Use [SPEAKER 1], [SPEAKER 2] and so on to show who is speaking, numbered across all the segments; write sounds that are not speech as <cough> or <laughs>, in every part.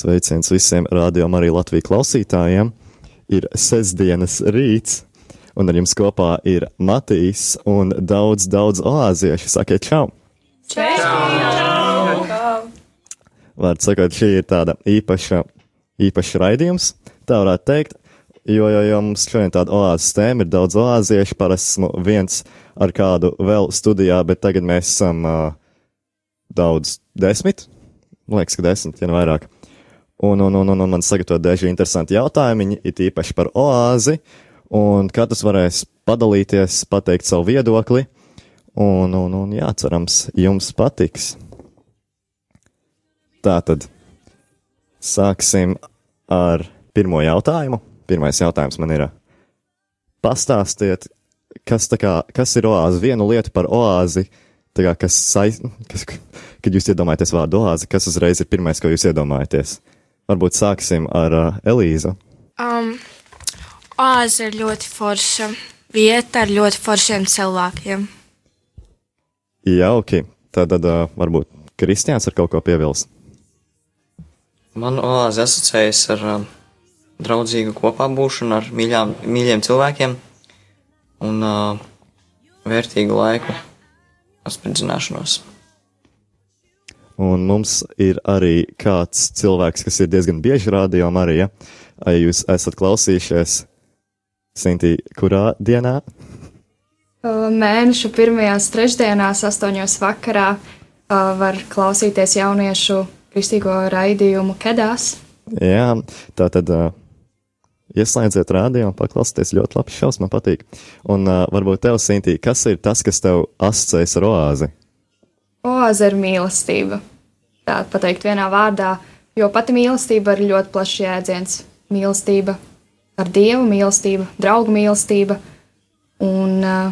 [SPEAKER 1] Sveiciens visiem rādījumam arī Latviju klausītājiem. Ir sestdienas rīts, un ar jums kopā ir Matīs un daudz, daudz oāziešu. Sakiet čau!
[SPEAKER 2] Čau!
[SPEAKER 1] Vārds sakot, šī ir tāda īpaša, īpaša raidījums, tā varētu teikt, jo, jo, jo mums šodien tāda oāzes tēma ir daudz oāziešu, parasti esmu viens ar kādu vēl studijā, bet tagad mēs esam uh, daudz desmit, man liekas, ka desmit, ja ne vairāk. Un, un, un, un, un man sagatavot daži interesanti jautājumi, it īpaši par oāzi, un katrs varēs padalīties, pateikt savu viedokli, un, un, un jā, cerams, jums patiks. Tātad sāksim ar pirmo jautājumu. Pirmais jautājums man ir: pastāstiet, kas, kā, kas ir oāze? Vienu lietu par oāzi, kā, kas, sais, kas, kad jūs iedomājaties vārdu oāzi, kas uzreiz ir pirmais, ko jūs iedomājaties? Varbūt sāksim ar uh, Elīzu.
[SPEAKER 2] Um, oāze ir ļoti forša vieta ar ļoti foršiem cilvēkiem.
[SPEAKER 1] Jauki. Tad, tad uh, varbūt Kristiāns ar kaut ko piebilst.
[SPEAKER 3] Man oāze asociējas ar uh, draudzīgu kopā būšanu, ar mīļām, mīļiem cilvēkiem un uh, vērtīgu laiku apspridzināšanos.
[SPEAKER 1] Un mums ir arī kāds cilvēks, kas ir diezgan bieži rādījumā arī, ja? ja jūs esat klausījušies, Sintī, kurā dienā?
[SPEAKER 4] Mēneša pirmajās trešdienās, astoņos vakarā, var klausīties jauniešu kristīgo raidījumu Kedās.
[SPEAKER 1] Jā, tā tad ieslēdziet rādījumu, paklausieties ļoti labi šaus, man patīk. Un uh, varbūt tev, Sintī, kas ir tas, kas tev asociējas ar oāzi?
[SPEAKER 4] Oāze ir mīlestība. Tā pateikt vienā vārdā, jo pati mīlestība ir ļoti plašs jēdziens. Mīlestība ar Dievu, mīlestība, draugu mīlestība. Un uh,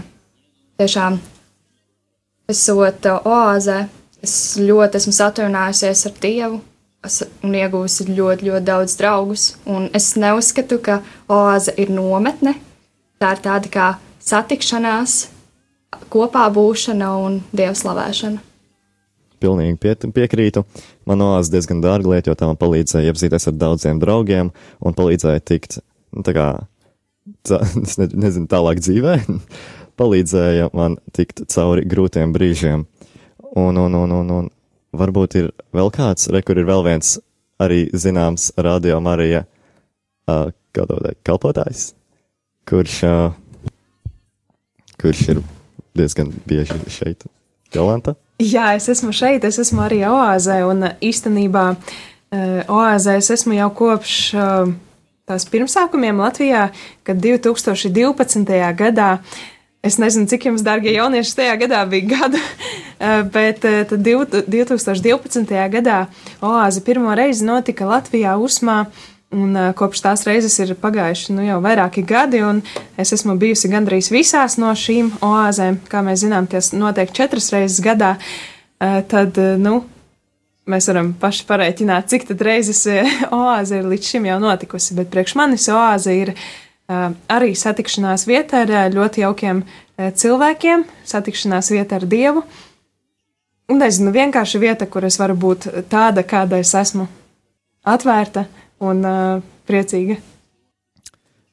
[SPEAKER 4] tiešām, esot uh, oāzē, es ļoti esmu satuvinājusies ar Dievu un iegūsi ļoti, ļoti daudz draugus. Un es neuzskatu, ka oāze ir nometne. Tā ir tāda kā satikšanās, kopā būšana un dievslavēšana.
[SPEAKER 1] Pilnīgi pie, piekrītu. Man oāze diezgan dārga lieta, jo tā man palīdzēja iepazīties ar daudziem draugiem un palīdzēja tikt, nu, tā kā, tā, <laughs> es ne, nezinu, tālāk dzīvē, <laughs> palīdzēja man tikt cauri grūtiem brīžiem. Un, un, un, un, un varbūt ir vēl kāds, re, kur ir vēl viens arī zināms radio Marija, uh, kā to teikt, kalpotājs, kurš, uh, kurš ir diezgan bieži šeit, Jolanta.
[SPEAKER 5] Jā, es esmu šeit, es esmu arī oāzē, un īstenībā oāzē es esmu jau kopš tās pirmsākumiem Latvijā, kad 2012. gadā, es nezinu, cik jums, dārgie jaunieši, tajā gadā bija gada, <laughs> bet tad 2012. gadā oāze pirmo reizi notika Latvijā Usmā. Un uh, kopš tās reizes ir pagājuši nu, jau vairāki gadi, un es esmu bijusi gandrīz visās no šīm oāzēm. Kā mēs zinām, tas notiek četras reizes gadā. Uh, tad, uh, nu, mēs varam paši parēķināt, cik tad reizes <laughs> oāze ir līdz šim jau notikusi. Bet priekš manis oāze ir uh, arī satikšanās vieta ar ļoti jaukiem uh, cilvēkiem, satikšanās vieta ar Dievu. Un nezinu, vienkārši vieta, kur es varu būt tāda, kāda es esmu, atvērta un uh, priecīga.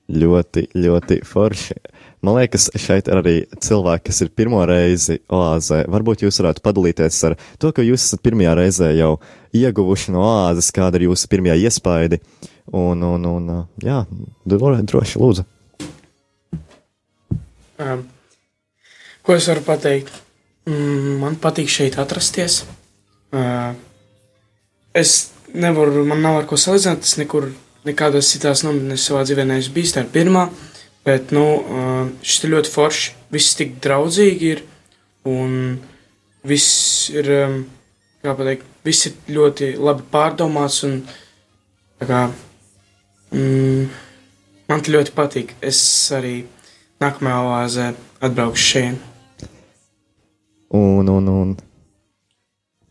[SPEAKER 1] Ļoti, ļoti forši. Man liekas, šeit ir arī cilvēki, kas ir pirmo reizi oāzē. Varbūt jūs varētu padalīties ar to, ka jūs esat pirmajā reizē jau ieguvuši no oāzes, kāda ir jūsu pirmie iespaidi. Un, un, un jā, droši lūdzu.
[SPEAKER 6] Um, ko es varu pateikt? Mm, man patīk šeit atrasties. Uh, es nevaru, man nav ar ko salīdzināt. Es nekur, nekādās citās nometnēs savā dzīvē neesmu bijis. Tā ir pirmā, bet, nu, šis ir ļoti forši. Viss tik draudzīgi ir, un viss ir, kā pateikt, viss ir ļoti labi pārdomāts, un, tā kā, mm, man tas ļoti patīk. Es arī nākamajā oāzē atbraukšu šeit.
[SPEAKER 1] Un, un, un.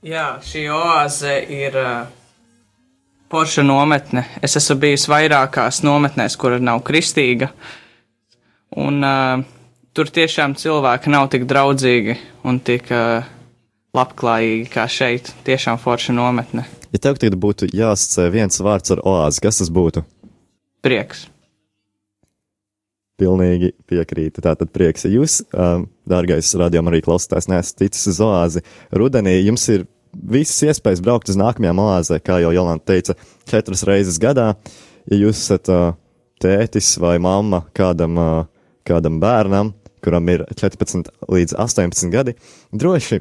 [SPEAKER 7] Jā, šī oāze ir uh, Porša nometne. Es esmu bijis vairākās nometnēs, kur nav kristīga. Un uh, tur tiešām cilvēki nav tik draudzīgi un tik uh, labklājīgi kā šeit. Tiešām forša nometne.
[SPEAKER 1] Ja tev tagad būtu jāsacē viens vārds ar oāzi, kas tas būtu?
[SPEAKER 7] Prieks.
[SPEAKER 1] Pilnīgi piekrītu. Tātad prieks, jūs, um, dārgais radījuma arī klausītājs, neesat ticis uz oāzi. Rudenī jums ir visas iespējas braukt uz nākamajām oāzē, kā jau Jolanta teica, četras reizes gadā. Ja jūs esat uh, tētis vai mamma kādam, uh, kādam bērnam, kuram ir 14 līdz 18 gadi, droši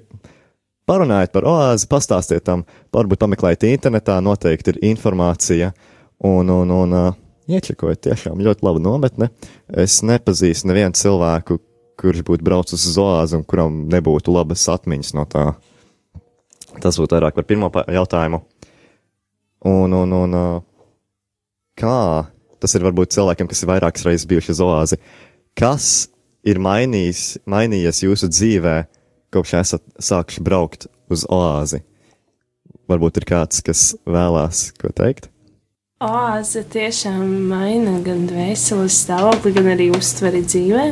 [SPEAKER 1] parunājiet par oāzi, pastāstiet tam, varbūt pameklējiet internetā, noteikti ir informācija un, un, un uh, iečekojiet tiešām ļoti labu nometni. Es nepazīstu nevienu cilvēku, kurš būtu braucis uz oāzi un kuram nebūtu labas atmiņas no tā. Tas būtu vairāk par pirmo jautājumu. Un, un, un uh, kā tas ir varbūt cilvēkiem, kas ir vairākas reizes bijuši uz oāzi, kas ir mainījis, mainījies jūsu dzīvē, kopš esat sākuši braukt uz oāzi? Varbūt ir kāds, kas vēlās ko teikt?
[SPEAKER 8] Oāze tiešām maina gan dvēseles stāvokli, gan arī uztveri dzīvē.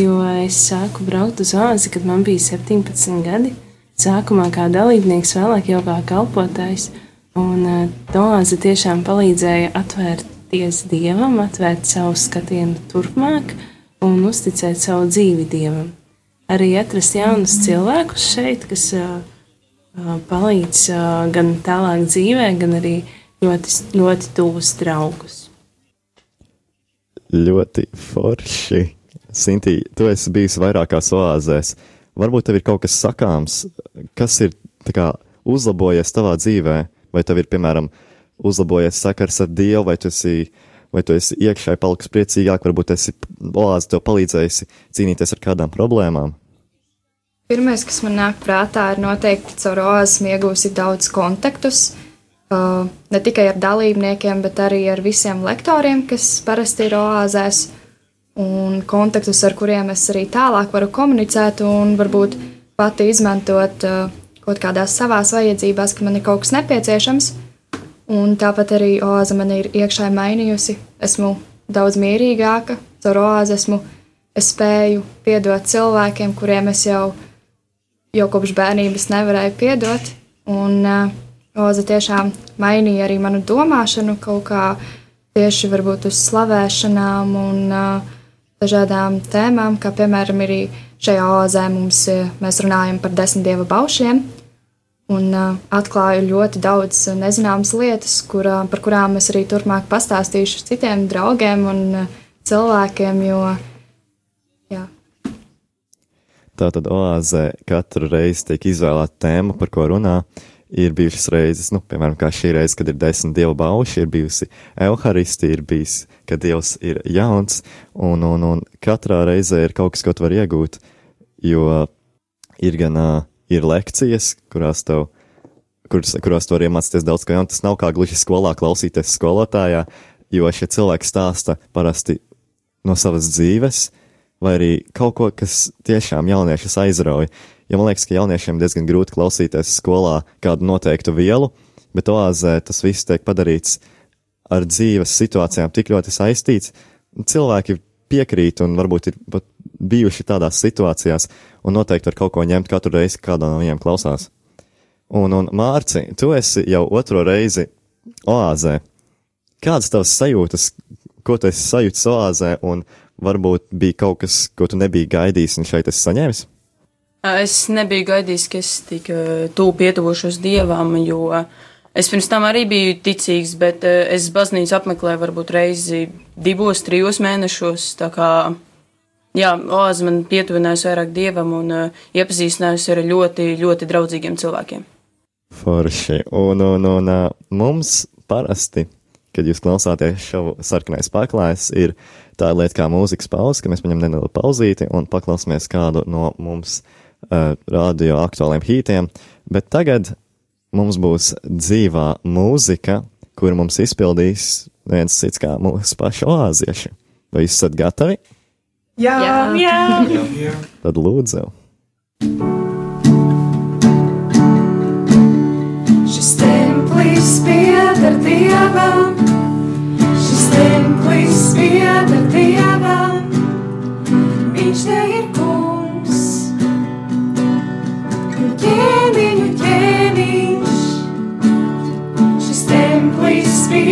[SPEAKER 8] Jo es sāku braukt uz oāzi, kad man bija 17 gadi. Sākumā kā dalībnieks, vēlāk jau kā kalpotājs. Un uh, oāze tiešām palīdzēja atvērties dievam, atvērt savu skatienu turpmāk un uzticēt savu dzīvi dievam. Arī atrast jaunus cilvēkus šeit, kas uh, uh, palīdz uh, gan tālāk dzīvē, gan arī ļoti, ļoti tuvus draugus.
[SPEAKER 1] Ļoti forši. Sintī, tu esi bijis vairākās oāzēs. Varbūt tev ir kaut kas sakāms, kas ir kā, uzlabojies tavā dzīvē, vai tev ir, piemēram, uzlabojies sakars ar Dievu, vai tu esi vai tu esi iekšēji palicis priecīgāk, varbūt esi oāzi tev palīdzējusi cīnīties ar kādām problēmām?
[SPEAKER 4] Pirmais, kas man nāk prātā, ir noteikti caur oāzi iegūsi daudz kontaktus. Ne tikai ar dalībniekiem, bet arī ar visiem lektoriem, kas parasti ir oāzēs, un kontaktus, ar kuriem es arī tālāk varu komunicēt un varbūt pati izmantot uh, kaut kādās savās vajadzībās, ka man ir kaut kas nepieciešams. Un tāpat arī oāze man ir iekšā mainījusi. Esmu daudz mierīgāka, caur oāzi esmu es spēju piedot cilvēkiem, kuriem es jau, jau kopš bērnības nevarēju piedot. Un uh, oāze tiešām mainīja arī manu domāšanu kaut kā tieši varbūt uz slavēšanām un uh, dažādām tēmām, kā piemēram arī šajā oāzē mums, mēs runājam par desmit dieva baušiem un uh, atklāju ļoti daudz nezināmas lietas, kurā, par kurām es arī turpmāk pastāstīšu citiem draugiem un uh, cilvēkiem. Jo, jā.
[SPEAKER 1] Tā tad oāzē katru reizi tiek izvēlēta tēma, par ko runā. Ir bijušas reizes, nu, piemēram, kā šī reize, kad ir desmit dievu bauši, ir bijusi evaharistija, ir bijis, kad dievs ir jauns, un, un, un katrā reizē ir kaut kas, ko tu vari iegūt, jo ir gan uh, ir lekcijas, kurās tev, kuras, kurās tu vari iemācīties daudz ko jaunu. Tas nav kā gluži skolā klausīties skolotājā, jo šie cilvēki stāsta parasti no savas dzīves, vai arī kaut ko, kas tiešām jauniešus aizrauja. Jo man liekas, ka jauniešiem diezgan grūti klausīties skolā kādu noteiktu vielu, bet oāzē tas viss tiek padarīts ar dzīves situācijām tik ļoti saistīts. Cilvēki piekrīt un varbūt ir pat bijuši tādās situācijās, un noteikti var kaut ko ņemt katru reizi, kādā no viņiem klausās. Un, un Mārci, tu esi jau otro reizi oāzē. Kādas tavas sajūtas, ko tu esi sajūtis oāzē, un varbūt bija kaut kas, ko tu nebija gaidījis, un šeit esi saņēmis?
[SPEAKER 8] Es nebiju gaidījis, ka es tik tuvu pietuvošos dievam, jo es pirms tam arī biju ticīgs, bet es baznīcu apmeklēju varbūt reizi divos, trijos mēnešos, tā kā Jā, Oāze man pietuvinājusi vairāk dievam un iepazīstinājusi ar ļoti, ļoti draudzīgiem cilvēkiem.
[SPEAKER 1] Forši. Un, un, un mums parasti, kad jūs klausāties šovu sarkanais paklājs, ir tā lieta kā mūzikas pauze, ka mēs paņem nelielu pauzīti un paklausāmies kādu no mums uh, radio aktuāliem hītiem. Bet tagad mums būs dzīvā mūzika, kur mums izpildīs viens cits kā mūsu paši oāzieši. Vai jūs esat gatavi?
[SPEAKER 5] Jā, jā. jā.
[SPEAKER 6] Jā, jā.
[SPEAKER 1] Tad lūdzu.
[SPEAKER 9] Šis templis pieder dievam, šis templis pieder dievam, viņš te ir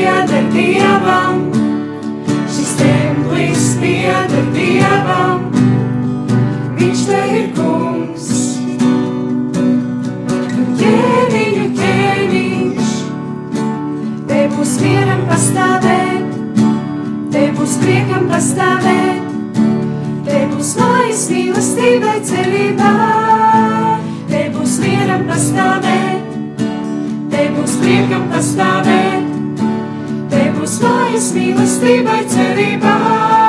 [SPEAKER 9] pieder dievam, šis templis pieder dievam, viņš te ir kungs. Ķēniņu ķēniņš, te būs mieram pastāvēt, te būs priekam pastāvēt, te būs mājas mīlestībai cerībā, te būs mieram pastāvēt, te būs priekam pastāvēt stājas mīlestībai cerībai.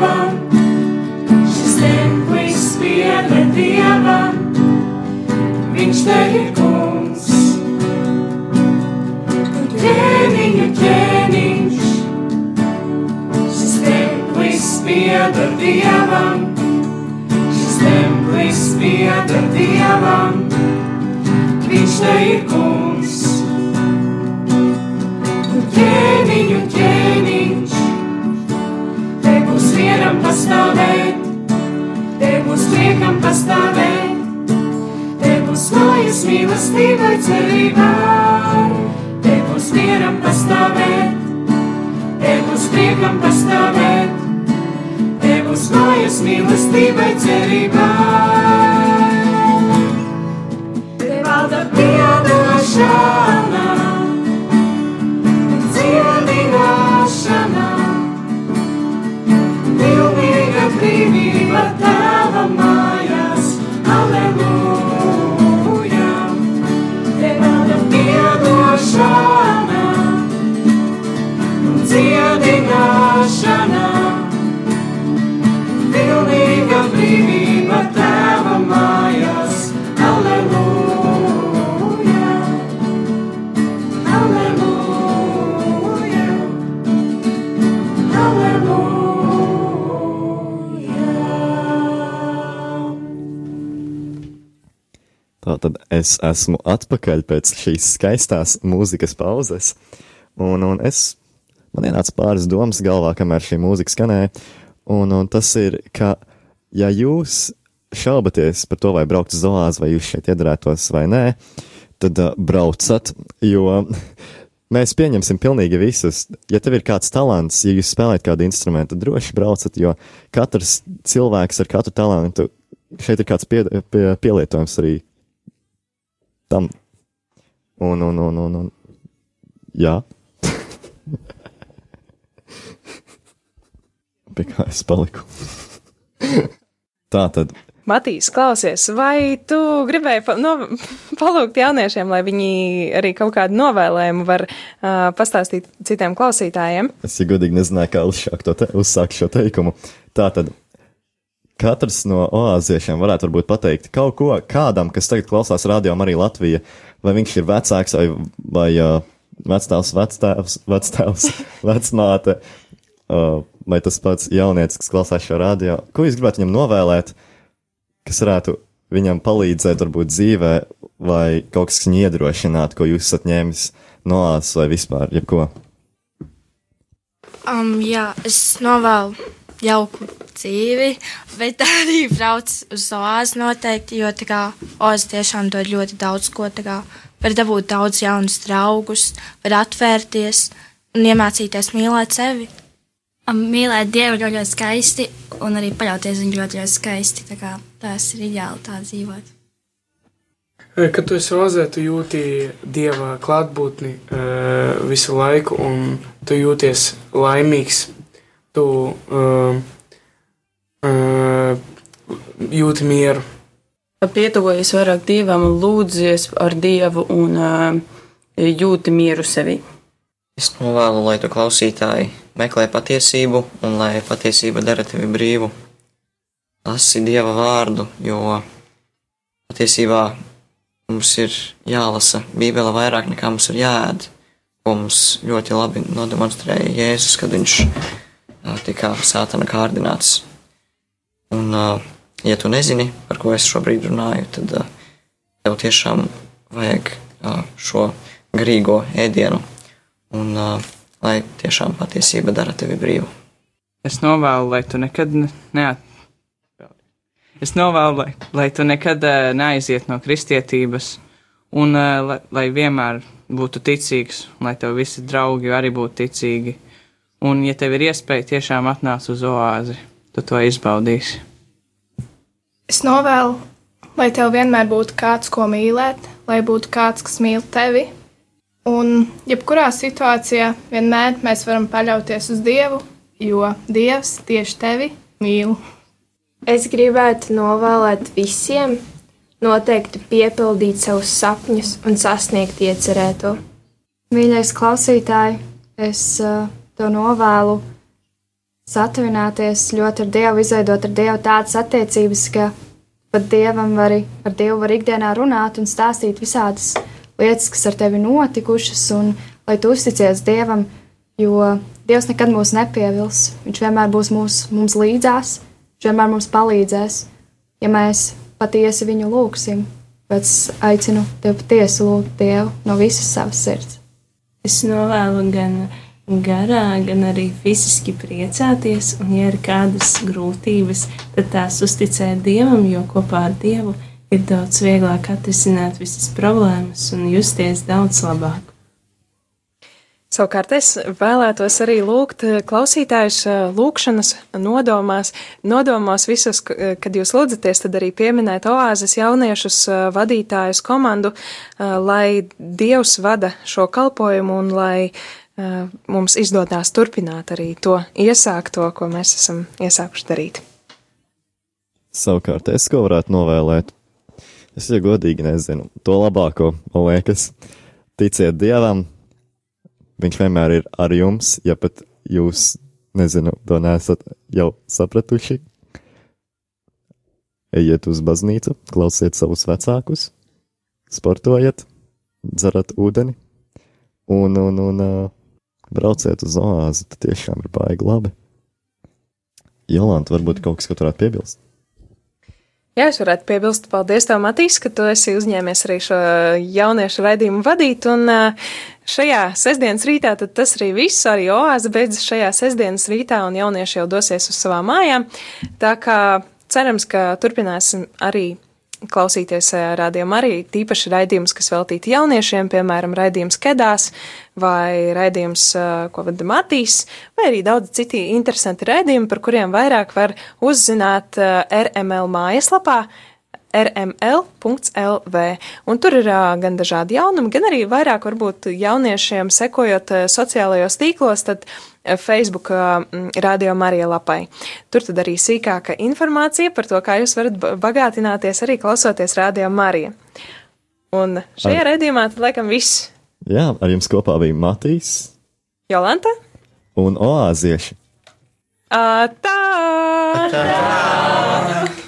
[SPEAKER 9] Dievam, šis templis pieder Dievam, viņš te ir kungs. Un ķēniņu ķēniņš, šis templis pieder Dievam, šis templis pieder Dievam, viņš te ir kungs. Un ķēniņu ķēniņš, te būs vienam pastāvēt, te būs priekam pastāvēt, te būs mājas mīlestībai cerībā, te būs vienam pastāvēt, te būs priekam pastāvēt, te būs mājas mīlestībai cerībā. Te valda piedošana Vivi Batalha.
[SPEAKER 1] Tātad es esmu atpakaļ pēc šīs skaistās mūzikas pauzes, un, un es, man ienāca pāris domas galvā, kamēr šī mūzika skanēja, un, un tas ir, ka, ja jūs šaubaties par to, vai braukt uz zoāzi, vai jūs šeit iedarētos vai nē, tad uh, braucat, jo <laughs> mēs pieņemsim pilnīgi visus. Ja tev ir kāds talants, ja jūs spēlējat kādu instrumentu, tad droši braucat, jo katrs cilvēks ar katru talantu, šeit ir kāds pie, pie, pielietojums arī tam. Un, un, un, un, un. jā. <laughs> Pie kā es paliku? <laughs> Tā tad
[SPEAKER 5] Matīs, klausies, vai tu gribēji pa, no, <laughs> palūgt jauniešiem, lai viņi arī kaut kādu novēlējumu var uh, pastāstīt citiem klausītājiem?
[SPEAKER 1] Es ja godīgi nezināju, kā uzsākt, to te, uzsākt šo teikumu. Tātad, katrs no oāziešiem varētu varbūt pateikt kaut ko kādam, kas tagad klausās radio arī Latvija, vai viņš ir vecāks vai, vai uh, vectēvs, vectēvs, vectēvs, <laughs> vecmāte, uh, vai tas pats jaunietis, kas klausās šo radio. Ko jūs gribētu viņam novēlēt, kas varētu viņam palīdzēt varbūt dzīvē, vai kaut kas viņu iedrošināt, ko jūs esat ņēmis no āzes vai vispār, jebko?
[SPEAKER 2] Um, jā, es novēlu jauku dzīvi, bet <laughs> arī brauc uz oāzi noteikti, jo tā kā oāzi tiešām dod ļoti daudz ko. Kā, var dabūt daudz jaunus draugus, var atvērties un iemācīties mīlēt sevi.
[SPEAKER 10] Mīlēt Dievu ļoti, ļoti skaisti, un arī paļauties viņu ļoti, ļoti skaisti. Tā kā tas ir ideāli tā dzīvot.
[SPEAKER 6] Kad tu esi ozē, tu jūti dieva klātbūtni uh, visu laiku, un tu jūties laimīgs. Tu uh, uh, jūti mieru.
[SPEAKER 11] Pietuvojies vairāk dievam, lūdzies ar dievu un uh, jūti mieru sevi.
[SPEAKER 3] Es novēlu, lai tu klausītāji meklē patiesību un lai patiesība dara tevi brīvu. Lasi Dieva vārdu, jo patiesībā mums ir jālasa Bībele vairāk nekā mums ir jāēd, ko mums ļoti labi nodemonstrēja Jēzus, kad viņš tika sātana kārdināts. Un ja tu nezini, par ko es šobrīd runāju, tad tev tiešām vajag šo garīgo ēdienu, un lai tiešām patiesība dara tevi brīvu.
[SPEAKER 7] Es novēlu, lai tu nekad ne- neat. Es novēlu, lai, lai tu nekad neaiziet no kristietības, un lai, lai vienmēr būtu ticīgs, lai tev visi draugi arī būtu ticīgi. Un, ja tev ir iespēja tiešām atnākt uz oāzi, tu to izbaudīsi.
[SPEAKER 12] Es novēlu, lai tev vienmēr būtu kāds, ko mīlēt, lai būtu kāds, kas mīl tevi. Un, jebkurā situācijā, vienmēr mēs varam paļauties uz Dievu, jo Dievs tieši tevi mīl.
[SPEAKER 13] Es gribētu novēlēt visiem noteikti piepildīt savus sapņus un sasniegt iecerēto.
[SPEAKER 4] Mīļais klausītāj, es uh, to novēlu satuvināties ļoti ar Dievu, izveidot ar Dievu tādas attiecības, ka pat Dievam var, ar Dievu var ikdienā runāt un stāstīt visādas lietas, kas ar tevi notikušas, un lai tu uzticies Dievam, jo Dievs nekad mūs nepievils. Viņš vienmēr būs mūs, mums līdzās, viņš vienmēr mums palīdzēs, ja mēs patiesi viņu lūgsim. Es aicinu tevi patiesi lūgt Dievu no visas savas sirds.
[SPEAKER 8] Es novēlu gan garā, gan arī fiziski priecāties, un, ja ir kādas grūtības, tad tās uzticēt Dievam, jo kopā ar Dievu ir daudz vieglāk atrisināt visas problēmas un justies daudz labāk.
[SPEAKER 5] Savukārt es vēlētos arī lūgt eh, klausītājus eh, lūkšanas nodomās, nodomos visus, eh, kad jūs lūdzaties, tad arī pieminēt oāzes jauniešus vadītājus komandu, lai Dievs vada šo kalpojumu un lai mums izdodās turpināt arī to iesākto, ko mēs esam iesākuši darīt.
[SPEAKER 1] Savukārt, es ko varētu novēlēt? Es jau godīgi nezinu. To labāko, man liekas, ticiet Dievam. Viņš vienmēr ir ar jums, ja pat jūs, nezinu, to nesat jau sapratuši. Ejiet uz baznīcu, klausiet savus vecākus, sportojiet, dzerat ūdeni un, un, un uh, brauciet uz oāzi. Tas tiešām ir baigi labi. Jolanta, varbūt kaut kas, ko tu varētu piebilst?
[SPEAKER 5] Jā, es varētu piebilst, paldies tev, Matīs, ka tu esi uzņēmies arī šo jauniešu raidījumu vadīt. Un ā, šajā sestdienas rītā tad tas arī viss, arī oāze beidzas šajā sestdienas rītā, un jaunieši jau dosies uz savām mājām. Tā kā cerams, ka turpināsim arī klausīties rādījumā arī tīpaši raidījumus, kas veltīti jauniešiem, piemēram, raidījums Kedās vai raidījums, ā, ko vada Matīs, vai arī daudz citi interesanti raidījumi, par kuriem vairāk var uzzināt ā, RML mājaslapā rml.lv. Un tur ir gan dažādi jaunumi, gan arī vairāk varbūt jauniešiem sekojot sociālajos tīklos, tad ā, Facebook ā, m, radio Marija lapai. Tur tad arī sīkāka informācija par to, kā jūs varat ba- bagātināties arī klausoties radio Marija. Un šajā
[SPEAKER 1] Ar-
[SPEAKER 5] raidījumā tad laikam viss.
[SPEAKER 1] Jā, ar jums kopā bija Matīs
[SPEAKER 5] Jolanta?
[SPEAKER 1] un Oāzieši.
[SPEAKER 5] Ā, tā! tā.